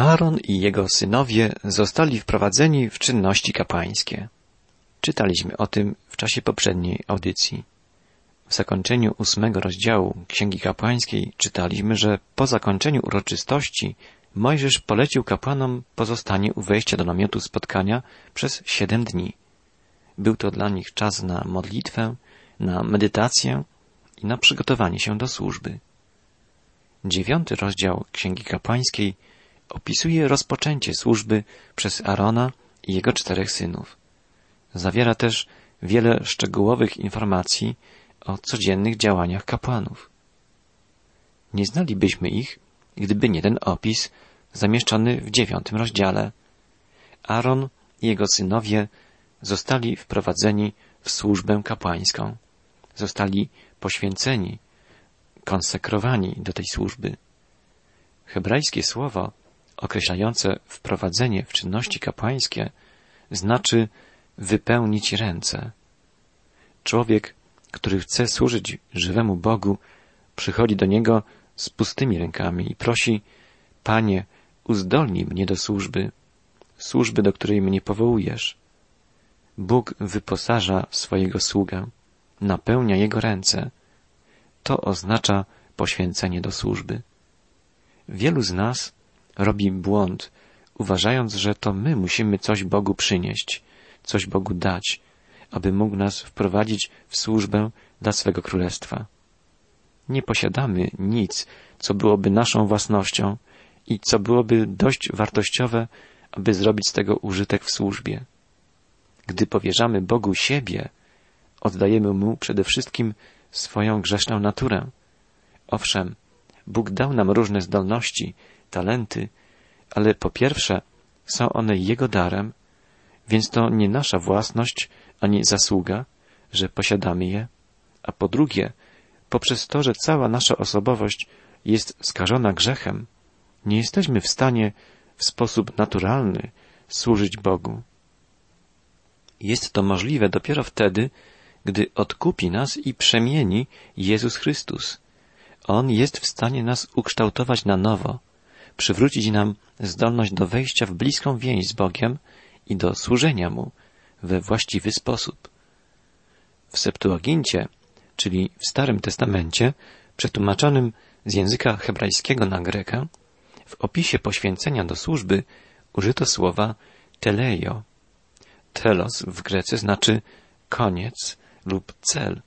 Aaron i jego synowie zostali wprowadzeni w czynności kapłańskie. Czytaliśmy o tym w czasie poprzedniej audycji. W zakończeniu ósmego rozdziału Księgi Kapłańskiej czytaliśmy, że po zakończeniu uroczystości Mojżesz polecił kapłanom pozostanie u wejścia do namiotu spotkania przez siedem dni. Był to dla nich czas na modlitwę, na medytację i na przygotowanie się do służby. Dziewiąty rozdział Księgi Kapłańskiej opisuje rozpoczęcie służby przez Arona i jego czterech synów. Zawiera też wiele szczegółowych informacji o codziennych działaniach kapłanów. Nie znalibyśmy ich, gdyby nie ten opis zamieszczony w dziewiątym rozdziale. Aaron i jego synowie zostali wprowadzeni w służbę kapłańską. Zostali poświęceni, konsekrowani do tej służby. Hebrajskie słowo określające wprowadzenie w czynności kapłańskie znaczy wypełnić ręce. Człowiek, który chce służyć żywemu Bogu, przychodzi do Niego z pustymi rękami i prosi, Panie, uzdolnij mnie do służby, służby, do której mnie powołujesz. Bóg wyposaża swojego sługę, napełnia jego ręce. To oznacza poświęcenie do służby. Wielu z nas robi błąd, uważając, że to my musimy coś Bogu przynieść, coś Bogu dać, aby mógł nas wprowadzić w służbę dla swego królestwa. Nie posiadamy nic, co byłoby naszą własnością i co byłoby dość wartościowe, aby zrobić z tego użytek w służbie. Gdy powierzamy Bogu siebie, oddajemy Mu przede wszystkim swoją grzeszną naturę. Owszem, Bóg dał nam różne zdolności, talenty, ale po pierwsze są one Jego darem, więc to nie nasza własność ani zasługa, że posiadamy je, a po drugie, poprzez to, że cała nasza osobowość jest skażona grzechem, nie jesteśmy w stanie w sposób naturalny służyć Bogu. Jest to możliwe dopiero wtedy, gdy odkupi nas i przemieni Jezus Chrystus. On jest w stanie nas ukształtować na nowo, przywrócić nam zdolność do wejścia w bliską więź z Bogiem i do służenia Mu we właściwy sposób. W Septuagincie, czyli w Starym Testamencie, przetłumaczonym z języka hebrajskiego na grekę, w opisie poświęcenia do służby użyto słowa teleio. Telos w Grece znaczy koniec lub cel.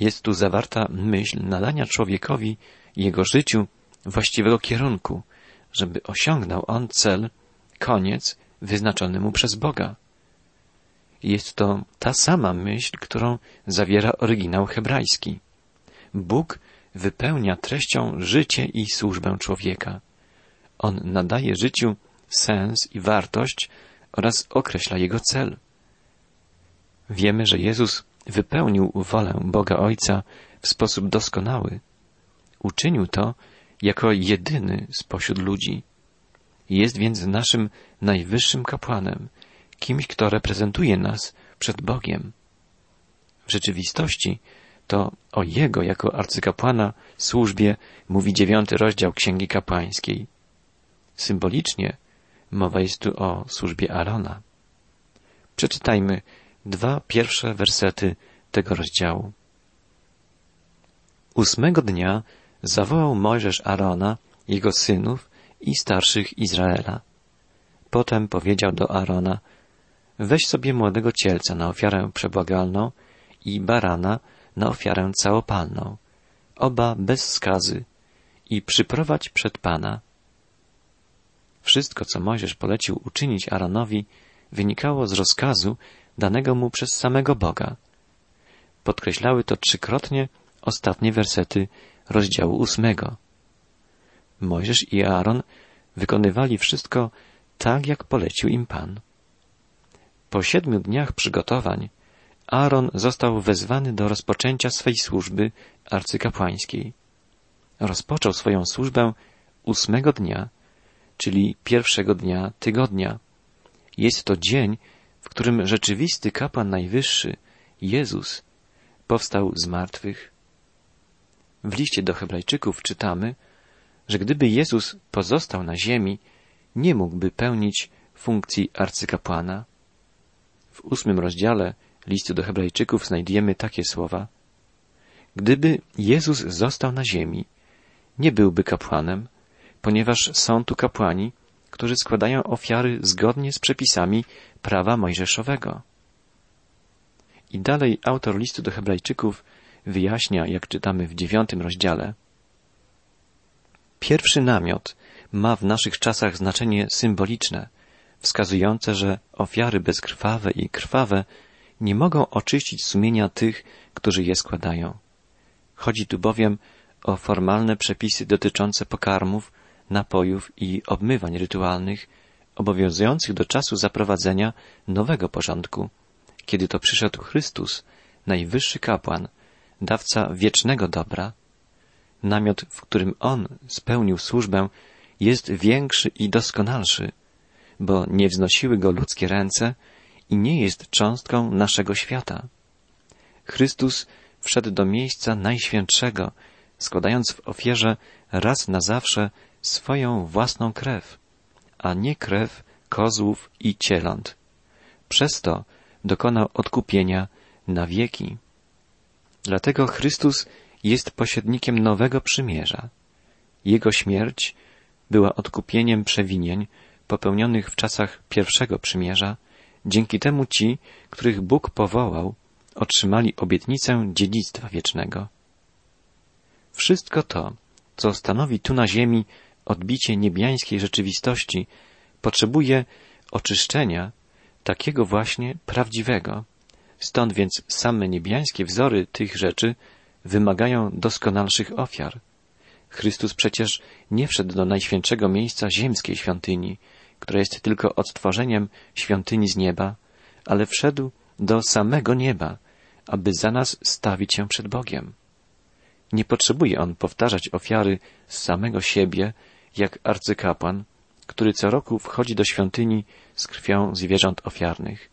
Jest tu zawarta myśl nadania człowiekowi jego życiu właściwego kierunku, żeby osiągnął on cel, koniec wyznaczony mu przez Boga. Jest to ta sama myśl, którą zawiera oryginał hebrajski. Bóg wypełnia treścią życie i służbę człowieka. On nadaje życiu sens i wartość oraz określa jego cel. Wiemy, że Jezus wypełnił wolę Boga Ojca w sposób doskonały. Uczynił to jako jedyny spośród ludzi. Jest więc naszym najwyższym kapłanem, kimś, kto reprezentuje nas przed Bogiem. W rzeczywistości to o Jego jako arcykapłana służbie mówi dziewiąty rozdział Księgi Kapłańskiej. Symbolicznie mowa jest tu o służbie Arona. Przeczytajmy dwa pierwsze wersety tego rozdziału. Ósmego dnia zawołał Mojżesz Arona, jego synów i starszych Izraela. Potem powiedział do Arona, weź sobie młodego cielca na ofiarę przebłagalną i barana na ofiarę całopalną, oba bez skazy, i przyprowadź przed Pana. Wszystko, co Mojżesz polecił uczynić Aaronowi, wynikało z rozkazu danego mu przez samego Boga. Podkreślały to trzykrotnie ostatnie wersety rozdziału ósmego. Mojżesz i Aaron wykonywali wszystko tak, jak polecił im Pan. Po siedmiu dniach przygotowań Aaron został wezwany do rozpoczęcia swej służby arcykapłańskiej. Rozpoczął swoją służbę ósmego dnia, czyli pierwszego dnia tygodnia. Jest to dzień, w którym rzeczywisty kapłan najwyższy, Jezus, powstał z martwych. W liście do Hebrajczyków czytamy, że gdyby Jezus pozostał na ziemi, nie mógłby pełnić funkcji arcykapłana. W ósmym rozdziale listu do Hebrajczyków znajdujemy takie słowa. Gdyby Jezus został na ziemi, nie byłby kapłanem, ponieważ są tu kapłani, którzy składają ofiary zgodnie z przepisami prawa mojżeszowego. I dalej autor listu do Hebrajczyków wyjaśnia, jak czytamy w dziewiątym rozdziale. Pierwszy namiot ma w naszych czasach znaczenie symboliczne, wskazujące, że ofiary bezkrwawe i krwawe nie mogą oczyścić sumienia tych, którzy je składają. Chodzi tu bowiem o formalne przepisy dotyczące pokarmów, napojów i obmywań rytualnych, obowiązujących do czasu zaprowadzenia nowego porządku, kiedy to przyszedł Chrystus, najwyższy kapłan, dawca wiecznego dobra. Namiot, w którym On spełnił służbę, jest większy i doskonalszy, bo nie wznosiły go ludzkie ręce i nie jest cząstką naszego świata. Chrystus wszedł do miejsca najświętszego, składając w ofierze raz na zawsze swoją własną krew, a nie krew kozłów i cieląt. Przez to dokonał odkupienia na wieki. Dlatego Chrystus jest pośrednikiem nowego przymierza. Jego śmierć była odkupieniem przewinień popełnionych w czasach pierwszego przymierza. Dzięki temu ci, których Bóg powołał, otrzymali obietnicę dziedzictwa wiecznego. Wszystko to, co stanowi tu na ziemi odbicie niebiańskiej rzeczywistości, potrzebuje oczyszczenia takiego właśnie prawdziwego. Stąd więc same niebiańskie wzory tych rzeczy wymagają doskonalszych ofiar. Chrystus przecież nie wszedł do najświętszego miejsca ziemskiej świątyni, która jest tylko odtworzeniem świątyni z nieba, ale wszedł do samego nieba, aby za nas stawić się przed Bogiem. Nie potrzebuje on powtarzać ofiary z samego siebie, jak arcykapłan, który co roku wchodzi do świątyni z krwią zwierząt ofiarnych,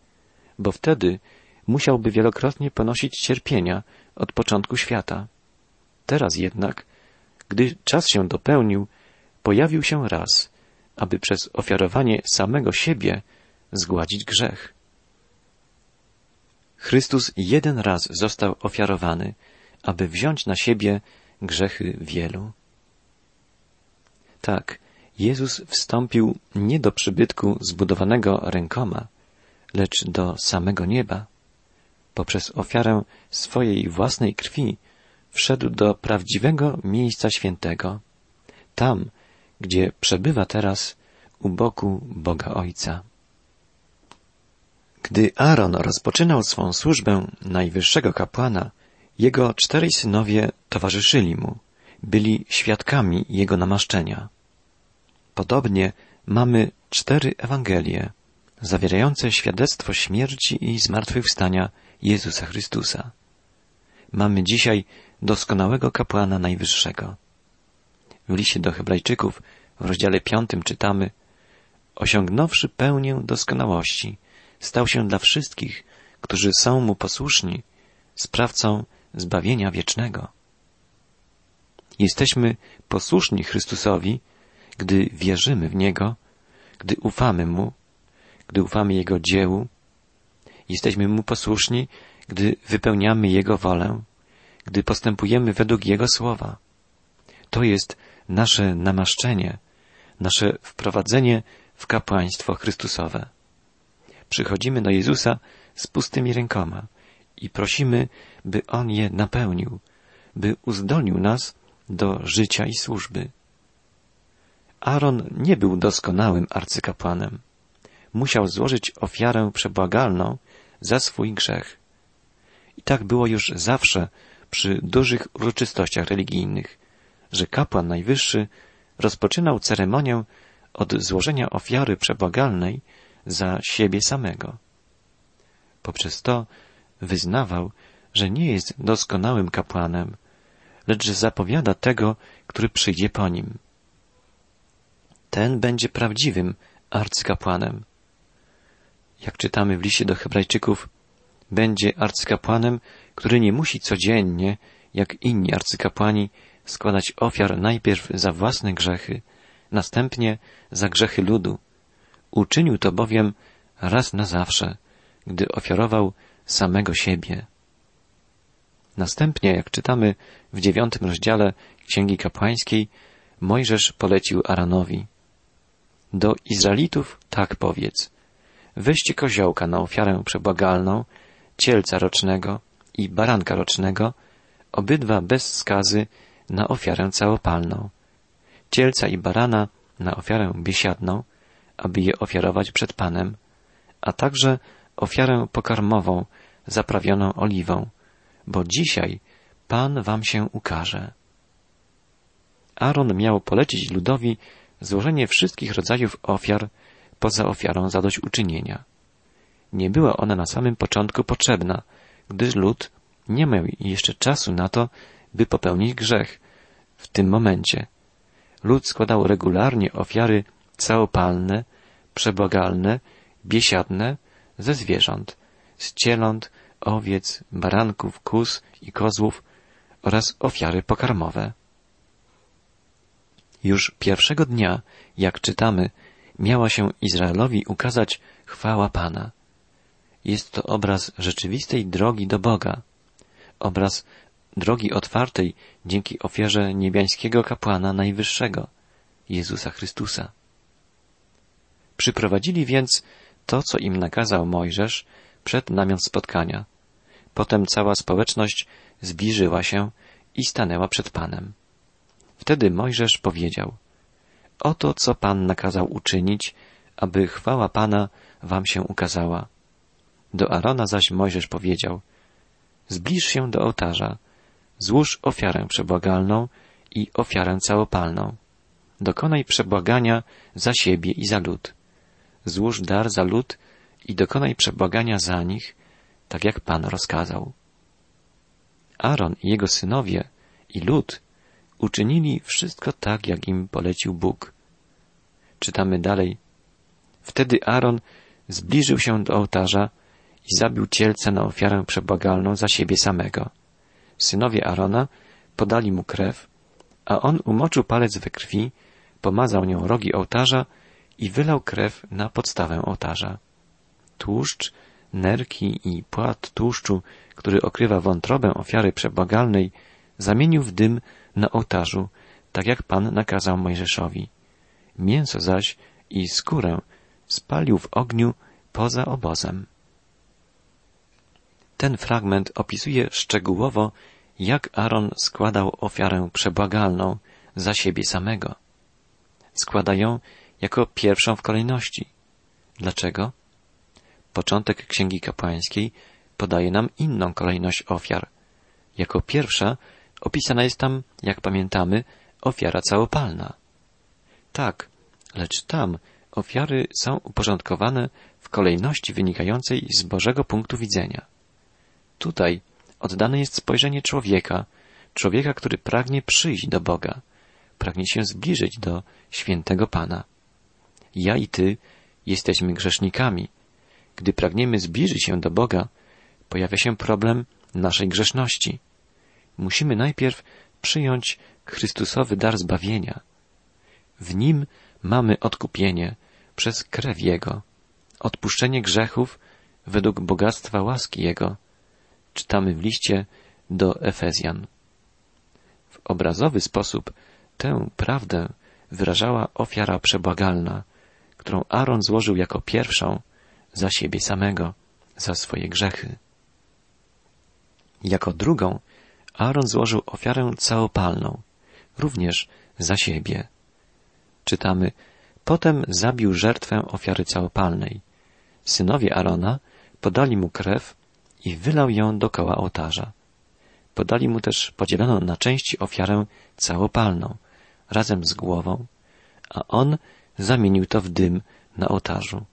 bo wtedy musiałby wielokrotnie ponosić cierpienia od początku świata. Teraz jednak, gdy czas się dopełnił, pojawił się raz, aby przez ofiarowanie samego siebie zgładzić grzech. Chrystus jeden raz został ofiarowany, aby wziąć na siebie grzechy wielu. Tak, Jezus wstąpił nie do przybytku zbudowanego rękoma, lecz do samego nieba. Poprzez ofiarę swojej własnej krwi wszedł do prawdziwego miejsca świętego, tam, gdzie przebywa teraz u boku Boga Ojca. Gdy Aaron rozpoczynał swą służbę najwyższego kapłana, jego czterej synowie towarzyszyli mu, byli świadkami jego namaszczenia. Podobnie mamy cztery Ewangelie, zawierające świadectwo śmierci i zmartwychwstania Jezusa Chrystusa. Mamy dzisiaj doskonałego kapłana najwyższego. W liście do Hebrajczyków w rozdziale piątym czytamy Osiągnąwszy pełnię doskonałości, stał się dla wszystkich, którzy są mu posłuszni, sprawcą zbawienia wiecznego. Jesteśmy posłuszni Chrystusowi, gdy wierzymy w Niego, gdy ufamy Mu, gdy ufamy Jego dziełu, jesteśmy Mu posłuszni, gdy wypełniamy Jego wolę, gdy postępujemy według Jego słowa. To jest nasze namaszczenie, nasze wprowadzenie w kapłaństwo Chrystusowe. Przychodzimy do Jezusa z pustymi rękoma i prosimy, by On je napełnił, by uzdolnił nas do życia i służby. Aaron nie był doskonałym arcykapłanem. Musiał złożyć ofiarę przebłagalną za swój grzech. I tak było już zawsze przy dużych uroczystościach religijnych, że kapłan najwyższy rozpoczynał ceremonię od złożenia ofiary przebłagalnej za siebie samego. Poprzez to wyznawał, że nie jest doskonałym kapłanem, lecz że zapowiada tego, który przyjdzie po nim. Ten będzie prawdziwym arcykapłanem. Jak czytamy w liście do Hebrajczyków, będzie arcykapłanem, który nie musi codziennie, jak inni arcykapłani, składać ofiar najpierw za własne grzechy, następnie za grzechy ludu. Uczynił to bowiem raz na zawsze, gdy ofiarował samego siebie. Następnie, jak czytamy w dziewiątym rozdziale Księgi Kapłańskiej, Mojżesz polecił Aranowi. Do Izraelitów tak powiedz. Weźcie koziołka na ofiarę przebłagalną, cielca rocznego i baranka rocznego, obydwa bez skazy na ofiarę całopalną. Cielca i barana na ofiarę biesiadną, aby je ofiarować przed Panem, a także ofiarę pokarmową zaprawioną oliwą, bo dzisiaj Pan wam się ukaże. Aaron miał polecić ludowi złożenie wszystkich rodzajów ofiar poza ofiarą zadośćuczynienia. Nie była ona na samym początku potrzebna, gdyż lud nie miał jeszcze czasu na to, by popełnić grzech. W tym momencie lud składał regularnie ofiary całopalne, przebłagalne, biesiadne ze zwierząt, z cieląt, owiec, baranków, kus i kozłów oraz ofiary pokarmowe. Już pierwszego dnia, jak czytamy, miała się Izraelowi ukazać chwała Pana. Jest to obraz rzeczywistej drogi do Boga, obraz drogi otwartej dzięki ofierze niebiańskiego kapłana najwyższego, Jezusa Chrystusa. Przyprowadzili więc to, co im nakazał Mojżesz przed namiot spotkania. Potem cała społeczność zbliżyła się i stanęła przed Panem. Wtedy Mojżesz powiedział, oto co Pan nakazał uczynić, aby chwała Pana wam się ukazała. Do Arona zaś Mojżesz powiedział, zbliż się do ołtarza, złóż ofiarę przebłagalną i ofiarę całopalną. Dokonaj przebłagania za siebie i za lud. Złóż dar za lud i dokonaj przebłagania za nich, tak jak Pan rozkazał. Aaron i jego synowie i lud uczynili wszystko tak, jak im polecił Bóg. Czytamy dalej. Wtedy Aaron zbliżył się do ołtarza i zabił cielce na ofiarę przebłagalną za siebie samego. Synowie Arona podali mu krew, a on umoczył palec we krwi, pomazał nią rogi ołtarza i wylał krew na podstawę ołtarza. Tłuszcz, nerki i płat tłuszczu, który okrywa wątrobę ofiary przebłagalnej, zamienił w dym na ołtarzu, tak jak Pan nakazał Mojżeszowi. Mięso zaś i skórę spalił w ogniu poza obozem. Ten fragment opisuje szczegółowo, jak Aaron składał ofiarę przebłagalną za siebie samego. Składa ją jako pierwszą w kolejności. Dlaczego? Początek Księgi Kapłańskiej podaje nam inną kolejność ofiar. Jako pierwsza opisana jest tam, jak pamiętamy, ofiara całopalna. Tak, lecz tam ofiary są uporządkowane w kolejności wynikającej z Bożego punktu widzenia. Tutaj oddane jest spojrzenie człowieka, człowieka, który pragnie przyjść do Boga, pragnie się zbliżyć do świętego Pana. Ja i Ty jesteśmy grzesznikami. Gdy pragniemy zbliżyć się do Boga, pojawia się problem naszej grzeszności. Musimy najpierw przyjąć Chrystusowy dar zbawienia. W nim mamy odkupienie przez krew Jego, odpuszczenie grzechów według bogactwa łaski Jego. Czytamy w liście do Efezjan. W obrazowy sposób tę prawdę wyrażała ofiara przebłagalna, którą Aaron złożył jako pierwszą za siebie samego, za swoje grzechy. Jako drugą Aaron złożył ofiarę całopalną, również za siebie. Czytamy, potem zabił żertwę ofiary całopalnej. Synowie Arona podali mu krew i wylał ją dokoła ołtarza. Podali mu też podzieloną na części ofiarę całopalną, razem z głową, a on zamienił to w dym na ołtarzu.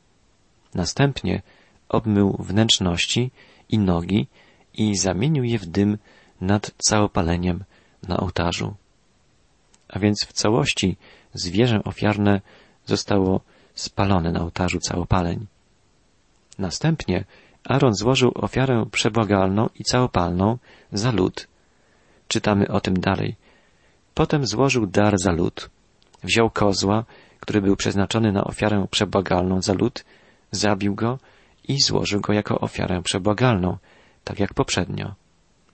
Następnie obmył wnętrzności i nogi i zamienił je w dym nad całopaleniem na ołtarzu. A więc w całości zwierzę ofiarne zostało spalone na ołtarzu całopaleń. Następnie Aaron złożył ofiarę przebłagalną i całopalną za lud. Czytamy o tym dalej. Potem złożył dar za lud, wziął kozła, który był przeznaczony na ofiarę przebłagalną za lud, zabił go i złożył go jako ofiarę przebłagalną, tak jak poprzednio.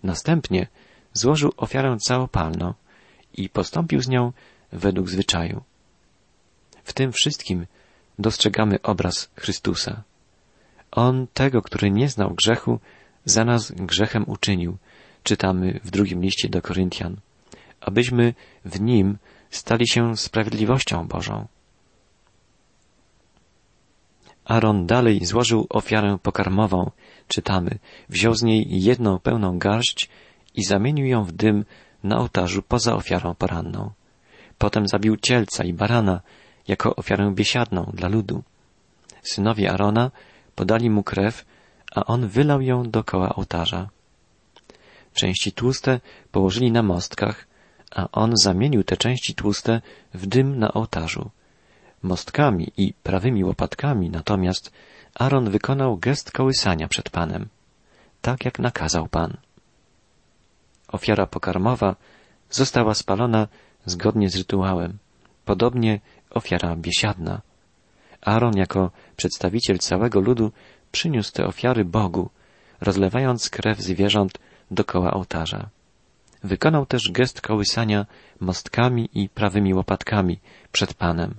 Następnie złożył ofiarę całopalną i postąpił z nią według zwyczaju. W tym wszystkim dostrzegamy obraz Chrystusa. On tego, który nie znał grzechu, za nas grzechem uczynił, czytamy w drugim liście do Koryntian, abyśmy w nim stali się sprawiedliwością Bożą. Aaron dalej złożył ofiarę pokarmową, czytamy, wziął z niej jedną pełną garść i zamienił ją w dym na ołtarzu poza ofiarą poranną. Potem zabił cielca i barana jako ofiarę biesiadną dla ludu. Synowie Arona podali mu krew, a on wylał ją dokoła ołtarza. Części tłuste położyli na mostkach, a on zamienił te części tłuste w dym na ołtarzu. Mostkami i prawymi łopatkami natomiast Aaron wykonał gest kołysania przed Panem, tak jak nakazał Pan. Ofiara pokarmowa została spalona zgodnie z rytuałem, podobnie ofiara biesiadna. Aaron jako przedstawiciel całego ludu przyniósł te ofiary Bogu, rozlewając krew zwierząt dokoła ołtarza. Wykonał też gest kołysania mostkami i prawymi łopatkami przed Panem.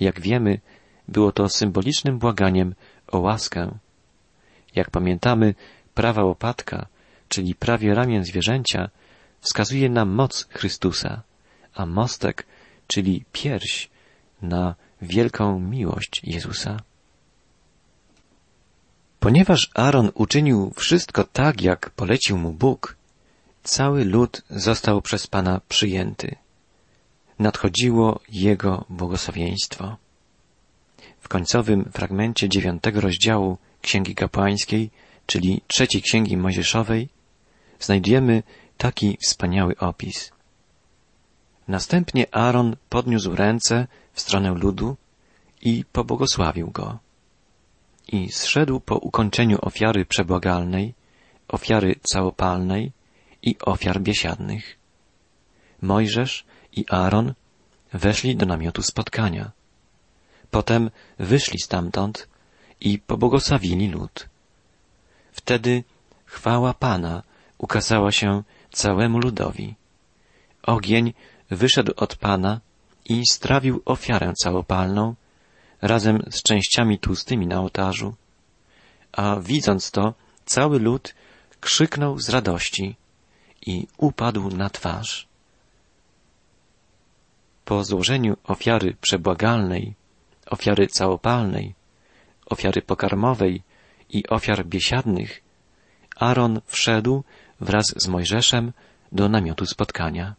Jak wiemy, było to symbolicznym błaganiem o łaskę. Jak pamiętamy, prawa łopatka, czyli prawie ramię zwierzęcia, wskazuje na moc Chrystusa, a mostek, czyli pierś, na wielką miłość Jezusa. Ponieważ Aaron uczynił wszystko tak, jak polecił mu Bóg, cały lud został przez Pana przyjęty. Nadchodziło Jego błogosławieństwo. W końcowym fragmencie dziewiątego rozdziału Księgi Kapłańskiej, czyli trzeciej Księgi Mojżeszowej, znajdziemy taki wspaniały opis. Następnie Aaron podniósł ręce w stronę ludu i pobłogosławił go. I zszedł po ukończeniu ofiary przebłagalnej, ofiary całopalnej i ofiar biesiadnych. Mojżesz i Aaron weszli do namiotu spotkania. Potem wyszli stamtąd i pobłogosławili lud. Wtedy chwała Pana ukazała się całemu ludowi. Ogień wyszedł od Pana i strawił ofiarę całopalną razem z częściami tłustymi na ołtarzu, a widząc to, cały lud krzyknął z radości i upadł na twarz. Po złożeniu ofiary przebłagalnej, ofiary całopalnej, ofiary pokarmowej i ofiar biesiadnych, Aaron wszedł wraz z Mojżeszem do namiotu spotkania.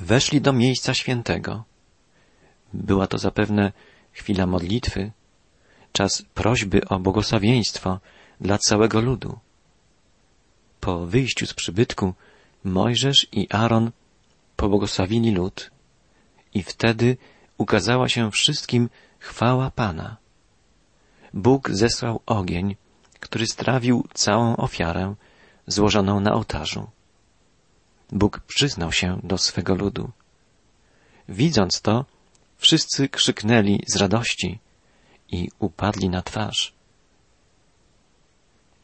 Weszli do miejsca świętego. Była to zapewne chwila modlitwy, czas prośby o błogosławieństwo dla całego ludu. Po wyjściu z przybytku Mojżesz i Aaron pobłogosławili lud i wtedy ukazała się wszystkim chwała Pana. Bóg zesłał ogień, który strawił całą ofiarę złożoną na ołtarzu. Bóg przyznał się do swego ludu. Widząc to, wszyscy krzyknęli z radości i upadli na twarz.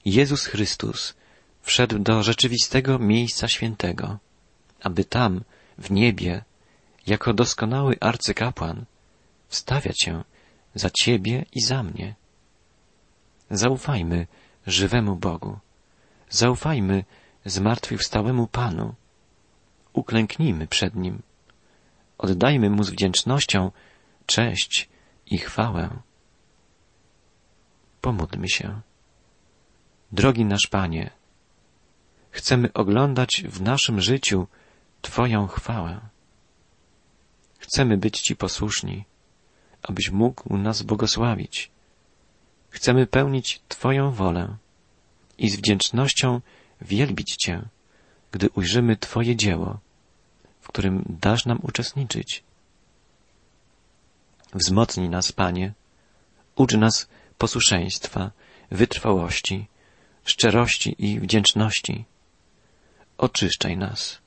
Jezus Chrystus wszedł do rzeczywistego miejsca świętego, aby tam, w niebie, jako doskonały arcykapłan, wstawiać się za Ciebie i za mnie. Zaufajmy żywemu Bogu. Zaufajmy zmartwychwstałemu Panu. Uklęknijmy przed Nim. Oddajmy Mu z wdzięcznością cześć i chwałę. Pomódlmy się. Drogi nasz Panie, chcemy oglądać w naszym życiu Twoją chwałę. Chcemy być Ci posłuszni, abyś mógł nas błogosławić. Chcemy pełnić Twoją wolę i z wdzięcznością wielbić Cię, gdy ujrzymy Twoje dzieło, w którym dasz nam uczestniczyć. Wzmocnij nas, Panie, ucz nas posłuszeństwa, wytrwałości, szczerości i wdzięczności. Oczyszczaj nas,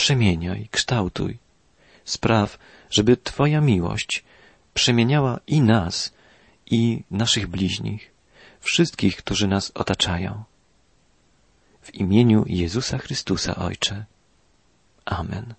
przemieniaj, kształtuj, Spraw, żeby Twoja miłość przemieniała i nas, i naszych bliźnich, wszystkich, którzy nas otaczają. W imieniu Jezusa Chrystusa, Ojcze. Amen.